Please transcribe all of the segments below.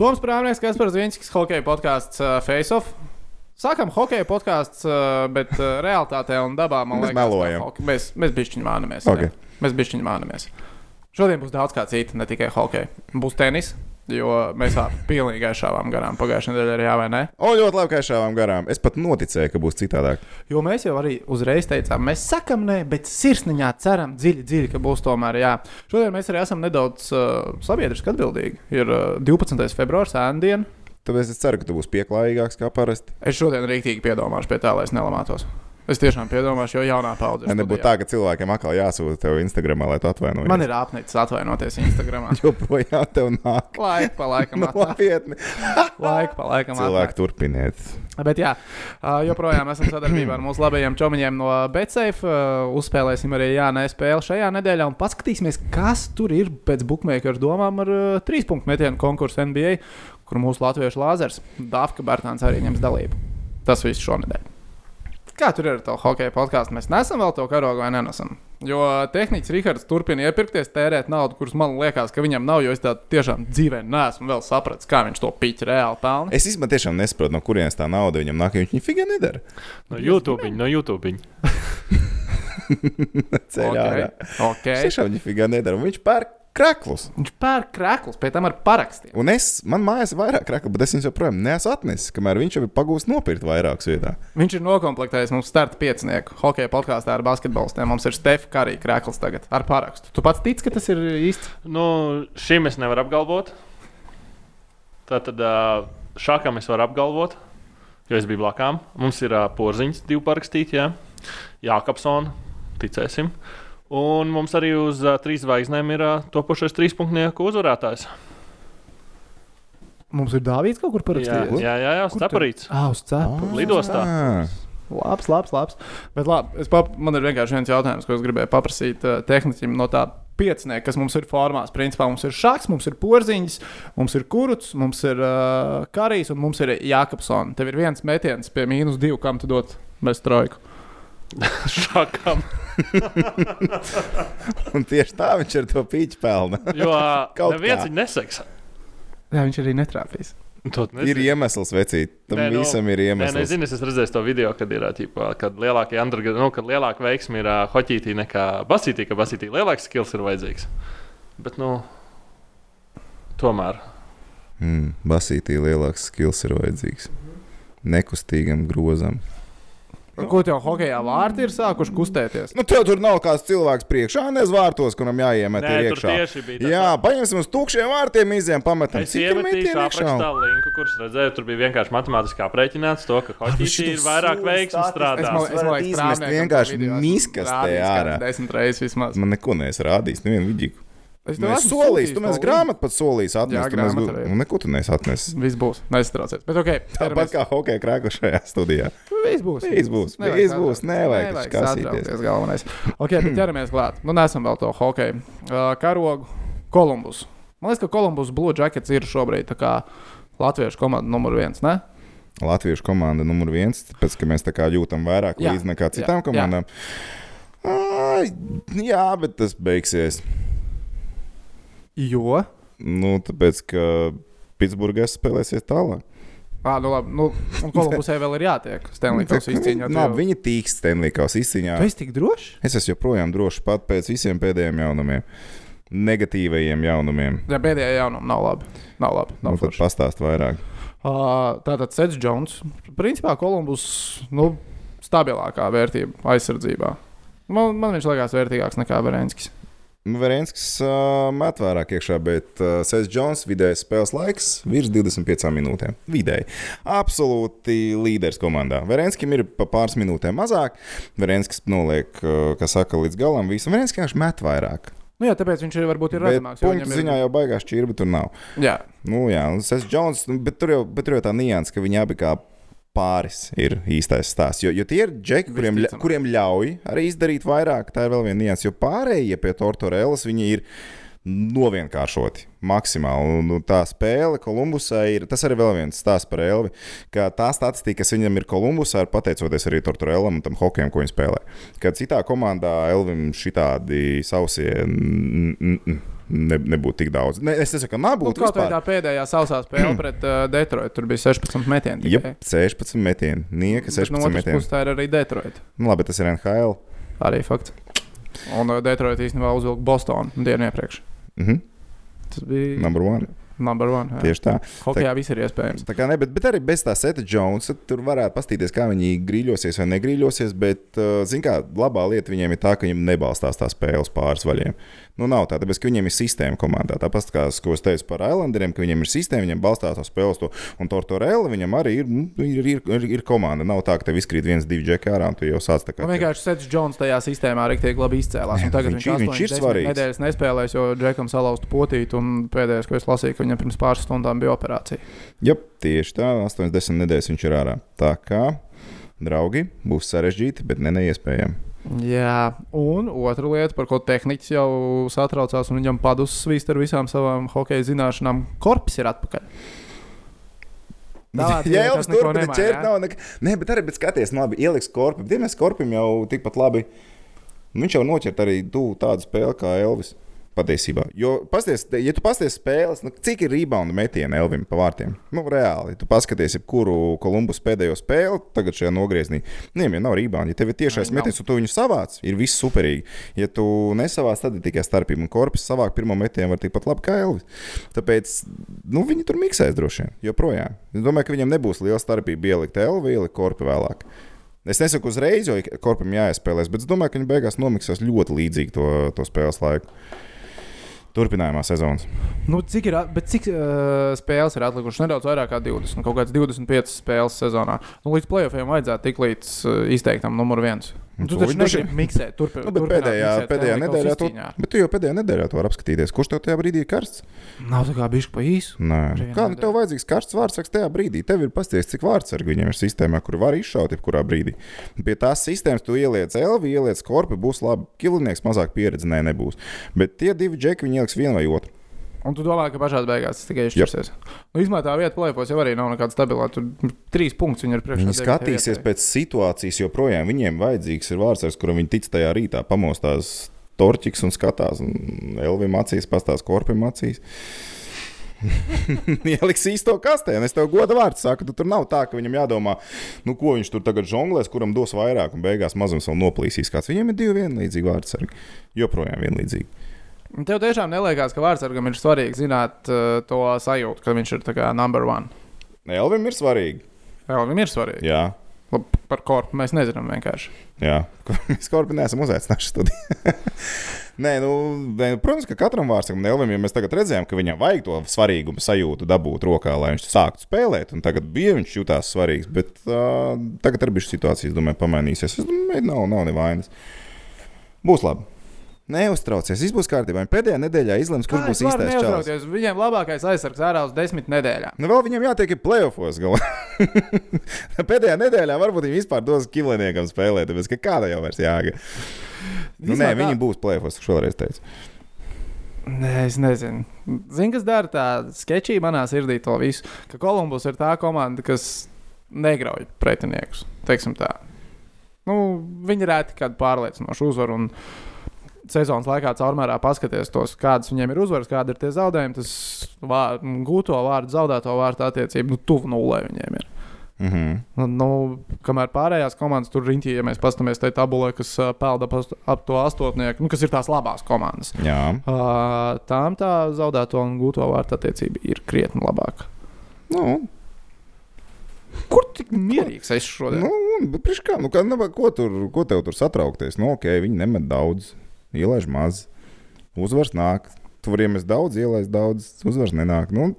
Toms Prāvnieks, kas par Zviņķis hokeja podkāsts uh, Face Off. Sākam hokeja podkāsts, uh, bet uh, realitātē un dabā man Mēs liekas, melojam. hoke- Mēs, mēs bišķiņi mānamies. Ok. jā. Mēs bišķiņi mānamies. Šodien būs daudz kā cita, ne tikai hokeja. Būs tenis, jo mēs pilnīgi aizšāvām garām pagājušajā nedēļā, arī jā vai ne? O, ļoti labi, ka šāvām garām. Es pat noticēju, ka būs citādāk. Jo mēs jau arī uzreiz teicām, mēs sakām, nē, bet sirsniņā ceram dziļi, dziļi, ka būs tomēr jā. Šodien mēs arī esam nedaudz uh, sabiedriski atbildīgi. Ir uh, 12. februāris, ēndiena. Tāpēc es ceru, ka tu būsi pieklājīgāks kā parasti. Es šodien rīktīgi piedomāšu pie tā, lai es nelamātos. Es tiešām piedomāšu, jo jaunā paudze. Lai nebūtu tā, ka cilvēkiem atkal jāsūta tev Instagramā, lai tu atvainojies. Man ir apnicis atvainoties Instagram. joprojām tev nāk. Laika pa laikam, atnāk. Nopietni. laika pa laikam. Cilvēki turpiniet. Bet jā, joprojām esam sadarbībā ar mūsu labajiem čomiņiem no Betsafe. Uzspēlēsim arī Jānē spēli šajā nedēļā un paskatīsimies, kas tur ir pēc bookmaker domām ar trīs punktu metienu konkursu NBA, kur mūsu latviešu lāzers Dāvka Bērtāns arī ņems dalību. Tas viss šonadēļ. Kā tur ir ar to hokeja podkāstu? Mēs nesam vēl to karogu vai nenesam. Jo tehnicis Rihards turpina iepirkties, tērēt naudu, kuras man liekas, ka viņam nav. Jo es tādu tiešām dzīvē neesmu vēl sapratis, kā viņš to piķi reāli pelna. Es īstenībā tiešām nesaprotu, no kurienes tā nauda viņam nāk. jo Viņš viņa figūra nedara. No YouTube, no YouTube. Ceļā Ok, ārā. ok. Viņš tiešām viņa figūra nedara. Viņš pērk kraklus. Viņš pērk krāklus, pēc tam ar parakstiem. Un es, man mājās ir vairāk kraklu, bet es viņus joprojām neesmu atnesis, kamēr viņš jau ir pagūst nopirkt vairākas vietā. Viņš ir noklāpējis mums starta piecinieku hokeja podkāstā ar basketbolistiem. Mums ir Stefa Karī krāklis tagad ar parakstu. Tu pats tici, ka tas ir īsti? Nu, šim es nevaru apgalvot. Tātad šākam es varu apgalvot, jo es biju blakām. Mums ir porziņš, divi parakstīti, jā. Jākapsona, ticēsim. Un mums arī uz uh, trīs zvaigznēm ir uh, topošais trīspunktnieku uzvarētājs. Mums ir Dāvids kaut kur Jā, parakstīts. jā, jā, jā Steparīts. Ah, uz cepu. Lidostā. Ah, Labs, labs, labs. Bet labi, pap, man ir vienkārši viens jautājums, ko es gribēju paprasīt uh, tehniķim no tā piecinieka, kas mums ir formās. Principā mums ir šāds, mums ir porziņš, mums ir kurts, mums ir uh, karīs un mums ir Jākapsons. Tev ir viens metiens pie mīnus divu, kam tu dot bez trojku. Šākam. un tieši tā viņš ar to pīķi pelna. Jo Kaut neviens kā. viņu neseks. Jā, viņš arī netrāpīs. Ir iemesls, vecīt. Tam Nē, Nē, nu, visam ir Nē, iemesls. nezinu, es esmu redzējis to video, kad ir ā, ķipā, kad lielākie undergrad, nu, kad lielāka veiksme ir uh, hoķītī nekā basītī, ka basītī lielāks skills ir vajadzīgs. Bet, nu, tomēr. Mm, basītī lielāks skills ir vajadzīgs. Nekustīgam grozam. Ko tev hokeja vārti ir sākuši kustēties? Nu, tev tur nav kāds cilvēks priekšā, nez vārtos, kuram jāiemet Nē, iekšā. tieši bija. tā Jā, paņemsim uz tukšiem vārtiem, iziem, pametam. Es iemetīšu aprakstā linku, kurš redzēju, tur bija vienkārši matemātiski aprēķināts to, ka hoķītī ir vairāk veiksmu Es strādāt. es liekas, izmest prāvniekam vienkārši miskastē rādījis ārā. Desmit reizes vismaz. Man neko neesi rādījis, nevienu vidīgu. Es tev Mēs esmu solījām, sūtījis tu mēs grāmatu pat solījām Jā, atnest. mēs grāmatu arī. Nu, neko tu neesi atnesis. Viss būs. Nestrauciet. Bet, ok, Tāpat kā hokeja krāklis šajā studijā. Viss būs. Viss būs, viss būs, nevajag taču kasīties. galvenais. Ok, bet ķeramies klāt. Nu, nesam vēl to hokeju. Uh, karogu Kolumbus. Man liekas, ka Kolumbus Blue Jackets ir šobrīd tā kā latviešu komanda numur viens, ne? Latviešu komanda numur viens, tāpēc ka mēs tā kā jūtam vairāk Jā, līdzi nekā jā, citām komandām. Ai, Jā, bet tas beigsies. Jo. Nu, tāpēc, ka Pitsburgā spēlēsies tālāk. Ah, nu, labi. Nu, un Kolumbusai vēl ir jātiek. Stanley Kausa izcīņā. Nā, viņi tīks Stenlīkaus izcīņā. Tu esi tik drošs? Es esmu joprojām drošs pat pēc visiem pēdējiem jaunumiem. Negatīvajiem jaunumiem. Jā, pēdējā jaunuma nav labi. Nav labi. Nu, Nav forši. pastāst vairāk. Uh, tātad Sets Jones. Principā Kolumbus nu, stabilākā vērtība aizsardzībā. Man, man viņš liekas vērtīgāks nekā Verenskis. Verenskis uh, met vairāk iekšā, bet uh, Sēs Jones vidējais spēles laiks virs 25 minūtēm. Vidēji. Absolūti līderis komandā. Verenskim ir pa pāris minūtēm mazāk. Verenskis noliek, uh, kā saka, līdz galam visu. Verenskis vienkārši met vairāk. Nu, jā, tāpēc viņš ir varbūt ir redzamāks. punktu ir- ziņā jau baigās čirbi tur nav. Jā, Nu, jā, un Sēs Jones, nu, bet tur jau, bet tur jau tā nianses, ka viņi abi kā pāris ir īstais stāsts. Jo, jo tie ir džeki, kuriem, ļa- kuriem ļauj arī izdarīt vairāk. Tā ir vēl viena nianses, jo pārējie pie Tortorellas viņi ir novienkāršoti maksimāli. Un, un tā spēle Kolumbusā ir. Tas arī vēl viens stāsts par Elvi. Ka tā statistika, kas viņam ir Kolumbusā, ir pateicoties arī Tortorellam un tam hokejam, ko viņš spēlē. Kad citā komandā Elvim šitādi sausie. mm, mm, ne, nebūtu tik daudz. Ne, es nesaku, ka Nu, nebūtu. kaut kā vispār. tā pēdējā sausā spēle pret uh, Detroitu. Tur bija 16 metieni. Jā, tikai. 16 metieni. Nieka Bet 16 No metieni. tā ir arī Detroita. Nu, labi, tas ir NHL. Arī fakts. Un uh, Detroita īstenībā uzvilka Bostonu dienu iepriekš. Mhm. Tas bija Number one. Numur one. jā. Tieši tā. Hokejā viss ir iespējams. Tā kā ne, bet, bet arī bez tā seta Jonesa tur varētu paskatīties, kā viņi grīļosies vai negrīļosies. Bet, uh, zināmā kā, labā lieta viņiem ir tā, ka viņiem nebalstās tā spēles pāris vaļiem. Nu, nav tā, tāpēc, ka viņiem ir sistēma komandā. Tāpat kā ko es teicu par Islanderiem, ka viņiem ir sistēma, viņiem balstās uz spēles to. Un Tortorella viņam arī ir, nu, ir, ir, ir, ir komanda. Nav tā, ka tev izkrīt viens, divi džeki ārā un tu jau sāc tā kā. Man vienkārši Sets Jones tajā sistēmā arī labi izcēlās. Tagad Viņš viņš, viņš ir svarīgs. Nedēļas nespēlēs, jo Džekam salauzta potīti. Un pēdējais, ko es lasīju, ka viņam pirms pāris stundām bija operācija. Jā, tieši tā, 80 nedēļas viņš ir ārā. Tā kā, draugi, būs sarežģīti, bet ne neiespējami. Jā, un otra lieta, par ko tehniķis jau satraucās, un viņam padus svīst ar visām savām hokeja zināšanām, korpus ir atpakaļ. Tādā Jā, jau tur nemaina, ķērt. jā? Nav, nek... Nē, bet arī bet skaties, nu, labi, ieliks korpam. Dienas korpam jau tikpat labi. Nu, Viņš jau noķert arī tādu spēli kā Elvis. Patiesībā. Jo, pasties, ja tu pasties spēles, nu, cik ir reboundu metieni Elvim pa vārtiem? Nu, reāli. Tu paskaties, kuru Kolumbus pēdējo spēli, tagad šajā nogriezienī. Nē, jau nav reboundu. Ja tev ir tiešais metiens, un tu viņu savāc, ir viss superīgi. Ja tu nesavāc, tad ir tikai starpība. Un korpus savāk pirmo metienu var tikpat labi kā Elvis. Tāpēc nu, viņi tur miksēs droši vien. Joprojām. Es domāju, ka viņam nebūs liela starpība ielikt Elvi, ielikt korpu vēlāk. Es nesaku uzreiz, jo korpam jāiespēlēs, bet es domāju, ka viņi beigās nomiksēs ļoti līdzīgi to, to spēles laiku. Turpinājumā sezonas. Nu, cik ir, cik uh, spēles ir atlikušas? Nedaudz vairāk kā 20, kaut kāds 25 spēles sezonā. Nu, līdz playoffiem vajadzētu tikt līdz uh, izteiktam numur viens. Nu, tu taču negribi miksēt, turpināt. Nu, bet pēdējā, pēdējā nedēļā, to, bet tu jau pēdējā nedēļā to vari apskatīties. Kurš tev tajā brīdī ir karsts? Nav tā kā bišķi pa īsu. Nē, kā nu tev vajadzīgs karsts vārds tajā brīdī? Tev ir pasties, cik vārdsargi viņiem ir sistēmā, kur var izšaut jebkurā brīdī. Pie tās sistēmas tu ieliec Elvi, ieliec korpu, būs labi. Kilinieks mazāk pieredze, nē, nebūs. Bet tie divi džeki viņi ieliks vienu vai otru. Un tu domā, ka pašā beigās tas tikai izšķirsies. Nu, Īsumā tā vieta plēpos jau arī nav nekāda stabilā. Tur trīs punkti viņi ir priekšā. Viņi skatīsies pēc situācijas, joprojām viņiem vajadzīgs ir vārds, kuram viņi tic tajā rītā, pamostās torķis un skatās. Un Elvim acīs, pastāstās korpim acīs. Ieliks īsto kastē, un es tev godu vārdu saku, tu tur nav tā, ka viņam jādomā, nu, ko viņš tur tagad žonglēs, kuram dos vairāk, un beigās mazums vēl noplīsīs. Kāds. Viņam ir divi vienlīdzīgi vārdsargi. Joprojām vienlīdzīgi. Tev tiešām neliekas, ka vārdsargam ir svarīgi zināt uh, to sajūtu, ka viņš ir tā kā number one. Elvim ir svarīgi. Viņam ir svarīgi. Jā, Labi, Par korpu mēs nezinām vienkārši. Jā, mēs korpus neesam uzaicinājuši studiju. Nē, nu, nē, protams, ka katram vārdsakam, Elvim, ja mēs tagad redzējām, ka viņam vajag to svarīgumu sajūtu dabūt rokā, lai viņš sāktu spēlēt, un tagad bija viņš jutās svarīgs, bet uh, tagad arī bija situācijas, domāju, pamainīsies. Es domāju, nav, nav nevainas. Būs labi. Neuztraucies, viss būs kārtībā. Viņi Pēdējā nedēļā izlems, kurš būs īstais čels. Viņiem labākais aizsargs ārā uz desmit nedēļām. Nu, vēl viņam jātiek playoffs. galā. Pēdējā nedēļā varbūt viņi vispār dos kiliniekam spēlēt, tāpēc ka kāda jau vairs jāga. Nu, nē, Vispār tā- viņi būs playoffs, vēlreiz teicu. Nē, es nezinu. Zini, kas dara tā sketčī manā sirdī to visu? Ka Kolumbus ir tā komanda, kas negrauj pretiniekus. Teiksim tā. Nu, viņi rēti kādu pārliecinošu uzvaru. Un sezonas laikā caurmērā paskaties tos, kādas viņiem ir uzvaras, kāda ir tie zaudējumi. Tas vār, gūto vārdu, zaudēto vārdu attiecību, nu, tuvu nulē viņiem ir. Mm -hmm. Nu, kamēr pārējās komandas tur riņķī, ja mēs paskatāmies tajā tabulē, kas uh, pelda ap, to astotnieku, nu, kas ir tās labās komandas. Jā, Uh, tām tā zaudēto un gūto vārtu attiecība ir krietni labāka. nu, Kur tik mierīgs es šodien? nu bet priekš kā, nu, kā, nu, ko, tur, ko tev tur satraukties? Nu, ok, viņi nemet daudz, ielaiž maz, uzvars nāk. Tu vari iemest daudz, ielaist daudz, uzvars nenāk. Nu,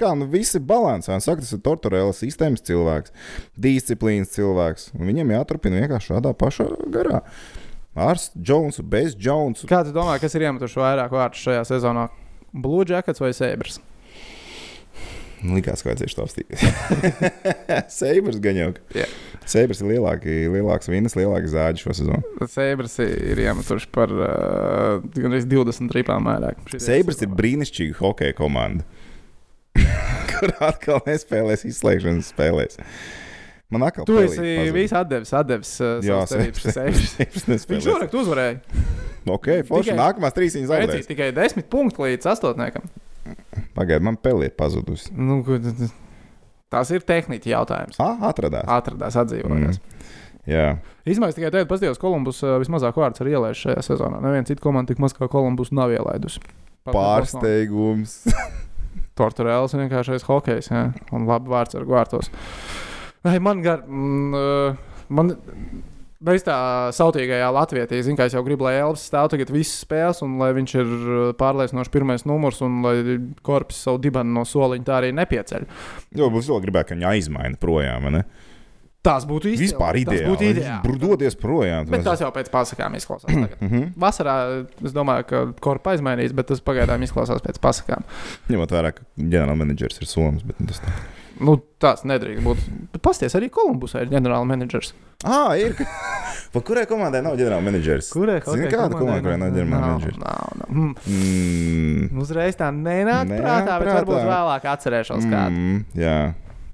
kā, nu, visi balansā. Un Saka, tas ir Tortorella sistēmas cilvēks, disciplīnas cilvēks. Viņam jāturpina vienkārši šādā pašā garā. Ar Jonesu, bez Jonesa. Kā tu domā, kas ir iemetuši vairāk vārtu šajā sezonā? Blue Jackets vai Sabres? Likās, ka vajadzēja to apstīties. Seibers gan jau. Jā. Seibers ir lielāki, lielāks vīnas, lielāks zāģis šo sezonu. Sabres ir iemetuši par uh, gandrīz 20 rīpām vairāk. Seibers ir brīnišķīga hokeja komanda. Kur atkal nespēlēs izslēgšanas spēlēs. Man atkal Tu esi visu atdevis, atdevis uh, Jā, Seibers-. Seibers Viņš šorakt uzvarēja. Ok, forši. Nākamās trīs Vecīt, zaudēs. tikai 10 punkti līdz astotniekam. Pagaidiet, man pelē ir pazudusi. Nu, tas ir tehniski jautājums. Ah, atradās. Atradās, atdzīvojās. Mm. Jā, Izmaiņas tikai tagad, paskatījos, Kolumbus uh, vismazāk vārds ir ielaists šajā sezonā. Neviena cita komanda tik maz kā Kolumbus nav ielaidusi. Pārsteigums. Torturēlis vienkāršais hokejs, ja? un labi vārds ar vārtos. Vai man gar, mm, man bez tā sautīgajā Latvijā, ka es jau gribu, lai Elvis stāv tagad visas spēles, un lai viņš ir uh, pārliecinoši pirmais numurs, un lai korpus savu dibenu no soliņa tā arī nepieceļ. Jo būs vēl gribētu, ka viņa aizmaina projām. ne? Tas būtu īsti. Vispār ideāli. būtu ideāli. Br- Dodies projām. Bet tas jau pēc pasakām izklausās. tagad. Mhm. Vasarā es domāju, ka korpa aizmainīs, bet tas pagaidām izklausās pēc pasakām. Ņemot vērā, ka ģenerālmenedžers ir Somijas. Nu tas tā. Tas nedrīkst būt. Bet pasties arī Kolumbusā ir ģenerālmenedžers. Ah, ir. ka- Pa kurai komandai nav ģenerālmenedžers? Kurai Zini, kāda komanda, kurai nav ģenerālmenedžers? Nav, nav. Mm. Mm. Uzreiz tā nenāk Nenāk prātā, bet prātā. varbūt vēlāk atcerēšos kādu. Mm, jā,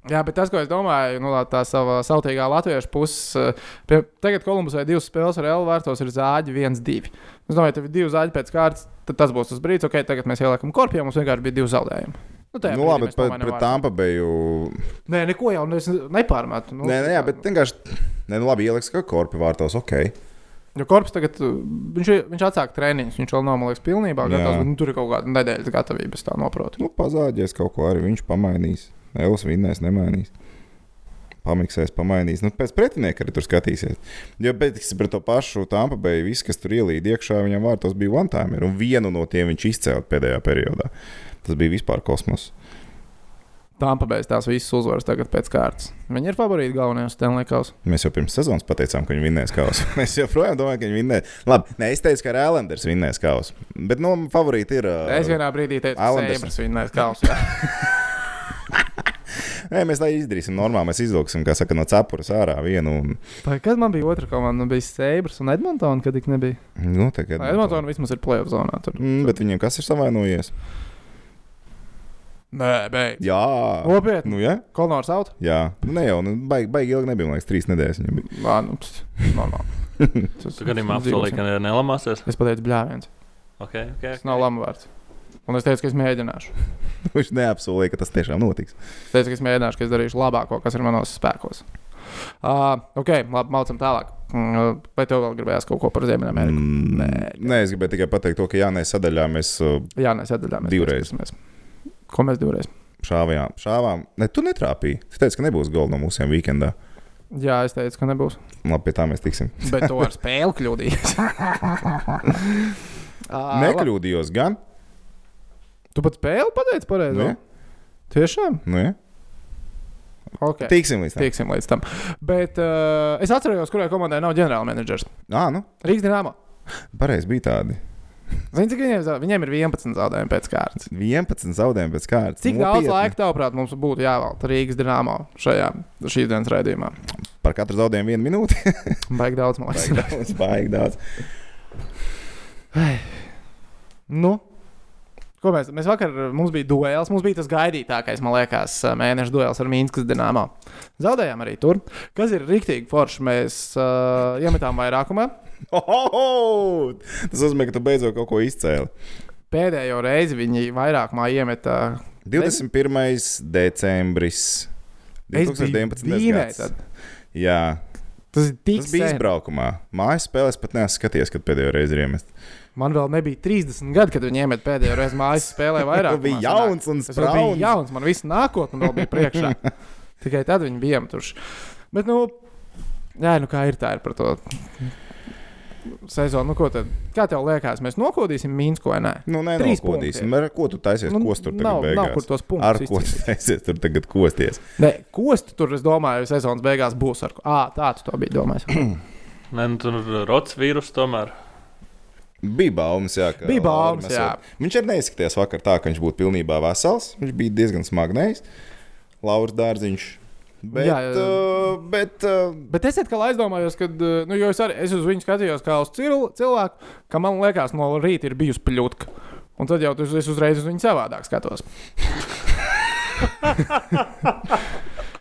Jā, bet tas, ko es domāju, nu, tā sava sautīgā latviešu puse, pie, tagad Kolumbusai divas spēles ar L vārtos ir zāģi 1-2. Es domāju, tev ir divi zāģi pēc kārtas, tad tas būs tas brīdis, ok, tagad mēs ieliekam korpiem, mums vienkārši bija divi zaudējumi. Nu, nu, labi, bet pret, pret. Tampa beju. Nē, neko jau es nepārmetu. Nu, Nē, nē, jā, bet vienkārši. Nē, nu labi, ieliks, ka korpi vārtos ok. Jo korpus tagad, uh, viņš, viņš atsāk treniņus, viņš vēl nav, man liekas, pilnībā gatavs, bet nu, tur ir kaut kāda nedēļas gatavības, tā noprotu. Nu, pazāģies kaut ko arī viņš pamainīs. Elas vinnēs, nemainīs. Pamiksēs, pamainīs. Nu, pēc pretinieka arī tur skatīsies. Jo pēc pret to pašu Tampa Bay, viss, kas tur ielīd iekšā, viņam vārtos bija one time. Un vienu no tiem viņš izcēla pēdējā periodā. Tas bija vispār kosmos. Tā pabeigts tās visas uzvaras tagad pēc kārtas. Viņi ir favorīti galvenajos Stanley Kausa. Mēs jau pirms sezonas pateicām, ka viņi vinnēs kausu. Mēs joprojām domājam, ka viņi vinnēs. Labi, nē, es teicu, ka Rēlenders vinnēs kausu. Bet no favorīti ir. Uh, Es vienā brīdī teicu, ka. Sēbras vinnēs Kausa. Nē, mēs tā izdarīsim normāli. Mēs izvilksim, kā saka, no cepures ārā vienu. Un, Vai kad man bija otra komanda, nu, bija Sēbras un Edmontona, kad tik nebija? nu, tagad, Edmontona vismaz ir plēsoņa zonā. Tur. Mm, bet viņiem kas ir savainojies? Nē, beidz. Jā, Nopietni. nu, jā. Kolonārs out? jā. Nu, ne jau, nu, baigi, baigi ilgi nebija, man liekas, trīs nedēļas. Viņam bija. Nā, nu, pst, normāli. Tas- tas apsolīji, dzīvosim. ka nelamāsies. Es pateicu, bļāviens. Okay, okay, Tas nav lama vārds. Un es teicu, ka es mēģināšu. Viņš neapsolīja, ka tas tiešām notiks. Es teicu, ka es mēģināšu, ka es darīšu labāko, kas ir manos spēkos. Uh, ok, labi, mācām tālāk. Mm, Vai tev vēl gribējās kaut ko par Ziemeļameriku? Mm, Nē. nē, es gribēju tikai pateikt to, ka jā, nē, sadaļā mēs uh, Jā, nē, sadaļā mēs Divreiz. pieskarsimies. Ko mēs divreiz? šāvām. šāvām. Ne, tu netrāpīji. Tu teici, ka nebūs gola no mūsiem weekendā. Jā, es teicu, ka nebūs. Labi, pie tā mēs tiksim. Bet to ar spēli kļūdījos. Nekļūdījos gan. Tu pat spēli pateici pareizi. Nu, No? jā. Tiešām? Nu, jā. Okay. Tiksim līdz tam. Tieksim līdz tam. Bet uh, es atceros, kurai komandai nav ģenerālmenedžers. Ā, nu, Rīgas dīnāmā. pareizi bija tādi. Zini, cik viņiem, viņiem ir 11 zaudējumi pēc kārtas. 11 zaudējumi pēc kārtas. Cik daudz Nopietni. laika, tavuprāt, mums būtu jāvelta Rīgas dīnāmā šajā šīs dienas raidījumā? Par katru zaudējumu vienu minūti. Baigi daudz, man liekas. Baigi daudz, baigi daudz. Nu, ko mēs, mēs vakar, mums bija duels, mums bija tas gaidītākais, man liekas, mēneša duels ar Mīnskas dīnāmā. Zaudējām arī tur. Kas ir rīktīgi forši? Mēs uh, iemetām vairākumā. Ohoho! Tas nozīmē, ka tu beidzot kaut ko izcēli. Pēdējo reizi viņi vairākumā iemeta 21. decembris. Es biju 2019. Vīnē gads. tad. Jā, Tas tas bija sen. izbraukumā. Mājas spēlēs pat neesmu skatījies, kad pēdējo reizi ir iemests. Man vēl nebija 30 gadi, kad viņi iemet pēdējo reizi mājas spēlē vairāk. bija jauns un vēl biju sprauns. jauns, man viss nākotnē vēl bija priekšā. Tikai tad viņi bija iemetuši. Bet, nu, jā, nu kā ir tā ir par to sezonu. Nu, ko tad, kā tev liekas, mēs nokodīsim Mīnsku vai nē? Nu, nē, Trīs nokodīsim. punkti Ar ko tu taisies? Nu, Kos tur tagad nav, beigās? nav kur tos punktus Ar ko tu taisies tur tagad kosties? Nē, kostu tur, es domāju, sezonas beigās būs ar ko. Ah, tā tu to biji domājis. Nē, nu, tur rots vīrus tomēr. Bija baumas, jā. Bija baumas, jā. Viņš arī neizskatījās vakar tā, ka viņš būtu pilnībā vesels. Viņš bija diezgan smagnējs. Lauris Dārziņš. Bet, Jā, jā, uh, bet uh, Bet es atkal aizdomājos, ka, nu, jo es, arī, es uz viņu skatījos kā uz cil- cilvēku, ka man liekas, no rīta ir bijusi pļūtka. Un tad jau tu- es uzreiz uz viņu savādāk skatos.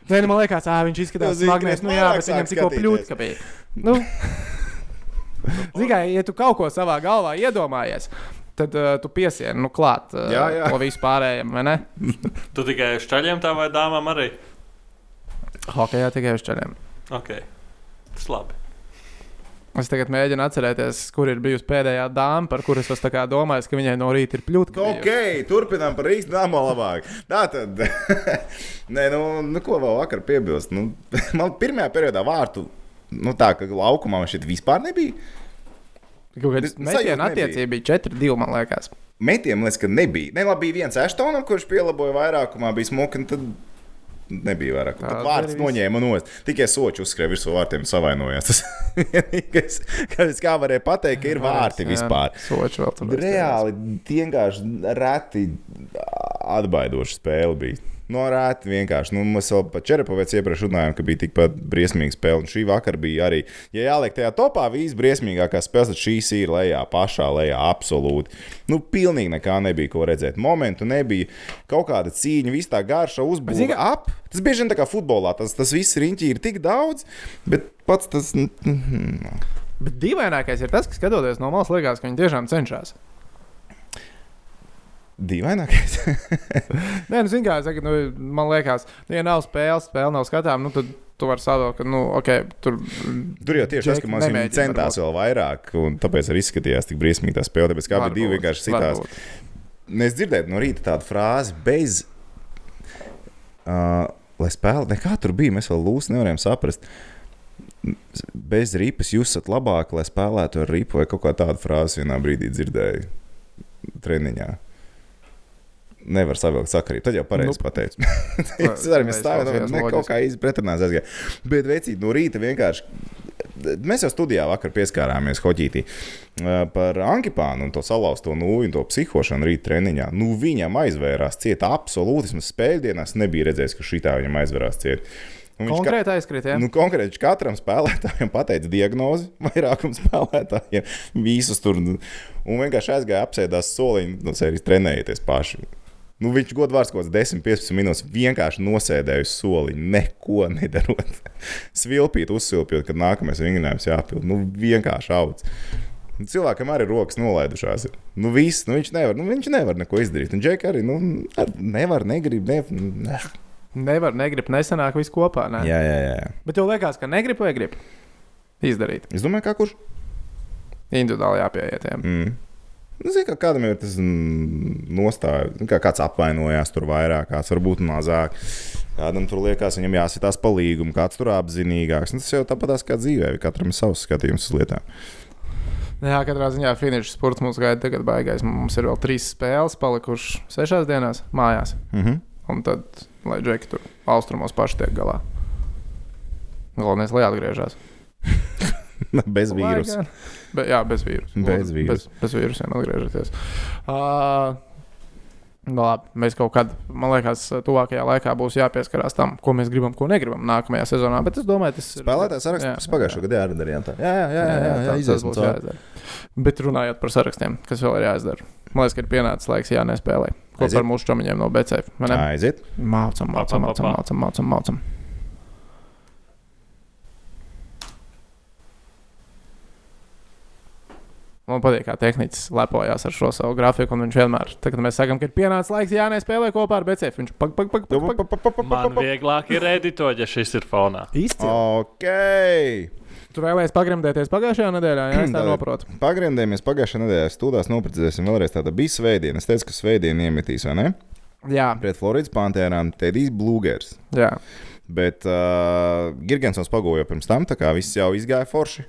Nē, nu, man liekas, ā, viņš izskatās es Nu, jā, bet viņam tikko pļūtka bija. Nu, Kā, ja tu kaut ko savā galvā iedomājies, tad uh, tu piesieni nu, klāt uh, Jā, jā. to vispārējiem, vai ne? Tu tikai uz ceļiem tā vai dāmām arī? Hokejā tikai uz ceļiem. Ok, tas labi. Es tagad mēģinu atcerēties, kur ir bijusi pēdējā dāma, par kuras es domāju, ka viņai no rīta ir pļūtka. Ok, turpinām par Rīgas dāmu labāk. Tā tad, nē, nu, nu, ko vēl vakar piebilst? Nu, man pirmajā periodā vārtu, nu, tā kā laukumā man šeit vispār nebija. Kaut metiena nebija. attiecība bija 4-2, man liekas. Metiem liekas, ka nebija. Ne, labi, bija viens Ashtonam, kurš pielaboja vairākumā, bija smuki, tad nebija vairāk. Tā Tad vārds noņēma no ostas. Tikai soči uzskrēja virsū vārtiem un savainojās. Tas vienīgais, kas kā varēja pateikt, ka ir vārti Jā, vispār. Soči vēl tur. Reāli vienkārši reti atbaidoša spēle bija. No rēta vienkārši. Nu, mēs vēl par Čerepovets iepriekš runājām, ka bija tikpat briesmīga spēle. Un šī vakar bija arī, ja jāliek tajā topā, visbriesmīgākā spēle, tad šīs ir lejā, pašā lejā, absolūti. Nu, pilnīgi nekā nebija ko redzēt. Momentu nebija, kaut kāda cīņa, viss tā garša ka- ap. Tas bieži vien tā kā futbolā, tas, tas viss riņķī ir tik daudz, bet pats tas. mm, Bet dīvainākais ir tas, ka skatoties no malas, liekas, ka viņi tiešām cenšas. Dīvainākais. Nē, nu, es saku, nu, man liekas, nu, ja nav spēles, spēle nav skatām, nu, tad tu vari sadalīt, ka, nu, ok, tur. Tur jau tieši tas, ka mums nemēģina centās vēl vairāk, un tāpēc arī izskatījās tik briesmīgi tā spēle. Tāpēc kā bija divi vienkārši sitās. Es dzirdēju no rīta tādu frāzi, bez. Uh, lai spēlē, nekā tur bija, mēs vēl lūs nevarējām saprast. Bez ripas jūs esat labāk, lai spēlētu ar ripu vai kaut kā tādu frāzi vienā brīdī dzirdēju treniņā. Nevar savilkt sakarību. Tad jau pareizi Nu, pateicu. es arī stāvu, loģiski. ne kaut kā īsti pretrunās aizgāju. Bet vecīt no rīta vienkārši. Mēs jau studijā vakar pieskārāmies Hoģītī par Ankipānu un to salauzto nūju un to psihošanu rīta treniņā. Nu, viņam aizvērās cieta absolūti. Vismaz spēļdienās nebija redzējis, ka šī tā viņam aizvērās cieta. Un viņš ka- Konkrēti aizkrīt, Nu, konkrēti viņš katram spēlētājam pateica diagnozi, vairākam spēlētājiem, visus tur. nu, Un vienkārši aizgāja apsēdās soliņu, no sērijas trenējieties paši. Nu, viņš godvārds kaut kāds 10, 15 minūtes vienkārši nosēdēja uz soliņa, neko nedarot. Svilpīt, uzsilpjot, kad nākamais vingrinājums jāpild. Nu, vienkārši augs. Cilvēkam arī rokas nolaidušās. Nu, viss, nu, viņš, nevar, nu, viņš nevar neko izdarīt. Un Džeki arī nu, ar- nevar, negrib. Ne, ne. Nevar, negrib, nesanāk viss kopā. Ne? Jā, jā, jā. Bet tev liekas, ka negrib vai grib izdarīt. Es domāju, kā kurš. Individuāli jāpieietiem. Mm. Nu, Zinu, ka kādam ir tas nostāja, nu, kā kāds apvainojās tur vairāk, kāds varbūt mazāk. Kādam tur liekas, viņam jāsitās pa līgumu, kāds tur apzinīgāks. Nu, tas jau tāpat kā dzīvē, katram ir savs skatījums uz lietām. Jā, katrā ziņā finīša spurts mums gaida tagad baigais. Mums ir vēl trīs spēles palikušas sešās dienās mājās. Mm -hmm. Un tad, lai džeki tur austrumos paši tiek galā. Galvenais, lai atgriežas. Bez vīrusa. Be, jā, bez vīrusa. Bez vīrusa. Bez, bez vīrusiem atgriežoties. Uh, Nu, labi, mēs kaut kad, man liekas, tuvākajā laikā būs jāpieskarās tam, ko mēs gribam, ko negribam nākamajā sezonā. Bet es domāju, tas ir. Spēlētājs saraksts pagājušā gada arī darījām tā. Jā, jā, jā, jā, jā, jā, tas iziesim būs jāizdara. Bet runājot par sarakstiem, kas vēl ir jāizdara. Man liekas, ka ir pienācis laiks jānespēlē. Ko Aiziet. par mūsu čomiņiem no BCF? Aiziet. Mācām, mācām, Pa, pa, pa, mācām, pa. mācām, mācām, mācām. Man patīk, kā tehnicis lepojas ar šo savu grafiku. un Viņš vienmēr, tad, kad mēs sakām, ka ir pienācis laiks jānespēlē kopā ar BCF, viņš pak, pak, pak, pak, pak. Man vieglāk ir editot, ja šis ir fonā. Izcili. Ok. Tu vēlējies pagremdēties pagājušajā nedēļā, es tā saprotu. Pagrindējamies pagājušā nedēļā. Stūdās noprecizēsim vēlreiz. Tāda bija svētdiena. Es teicu, ka svētdiena iemetīs, vai ne? Jā, Pret Floridas Pantērām Tedijs Blūgers. jā. Bet uh, Girgensons pagoja pirms tam, tā kā viss jau izgāja forši.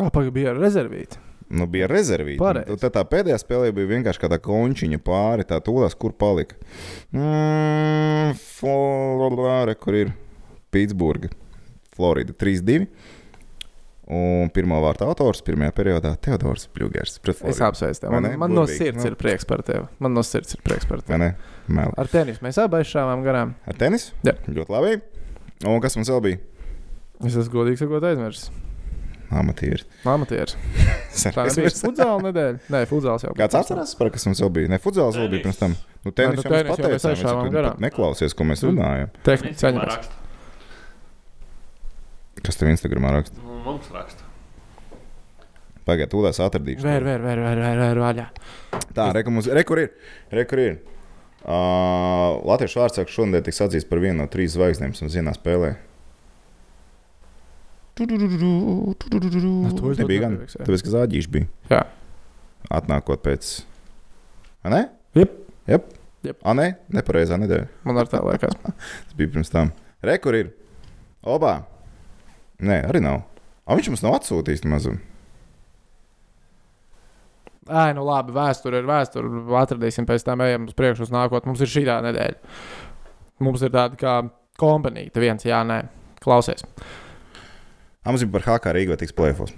Vēl pagaidi bija ar rezervīti. Nu, bija rezervīta. Pareizi. Tad tā pēdējā spēlē bija vienkārši kāda končiņa pāri, tā tūlās, kur palika. Mm, Florida, kur ir Pitsburga, Florida 3-2. Un pirmā vārta autors pirmajā periodā - Teodors Bļūgers. Es apsveicu tevi. Man, ne? man no sirds nu. ir prieks par tevi. Man no sirds ir prieks par tevi. Ar tenisu mēs abi aizšāvām garām. Ar tenis? Jā. Ļoti labi. Un kas mums vēl bija? Es esmu godīgi sakot, aizmirsis. Amatieris. Amatieris. Tā aizmirsu. futzāla nedēļa. Nē, futzāls jau. Kāds atcerās, par kas mums vēl bija? Ne, futzāls vēl bija pirms tam. Nu, tenis nu, jau mēs tenis jau mēs garām. pat neklausies, ko mēs Nu. runājam. Tehniski raksta. Kas tev Instagramā raksta? Nu, Mums raksta. Pagaidiet, tūlēs atradīšu. Vēr, vēr, vēr, vēr, vēr, vēr vaļā. Tā, re, kur mums- re, kur ir. Re, kur ir. Uh, Latvijas vārdsargs šodien tiks atzīts par vienu no trīs zvaigznēm un vienā spēlē. To es Nebija gan. Tāpēc, ka zāģīši bija. Jā. Atnākot pēc. A, ne? Jep. Jep. Jep. A, ne? Nepareizā nedēļa. Man ar tā liekas. Tas bija pirms tam. Re, kur ir. Obā. Nē, arī nav. A, viņš mums nav atsūtījis mazu. Ai, nu labi, vēsture ir vēsture. Atradīsim pēc tam, ejam uz priekšu, uz nākotnē. Mums ir šī tā nedēļa. Mums ir tāda kā kompanija, viens, jā, nē, klausies. A, mums bija par HK Rīgā tiks plēfos.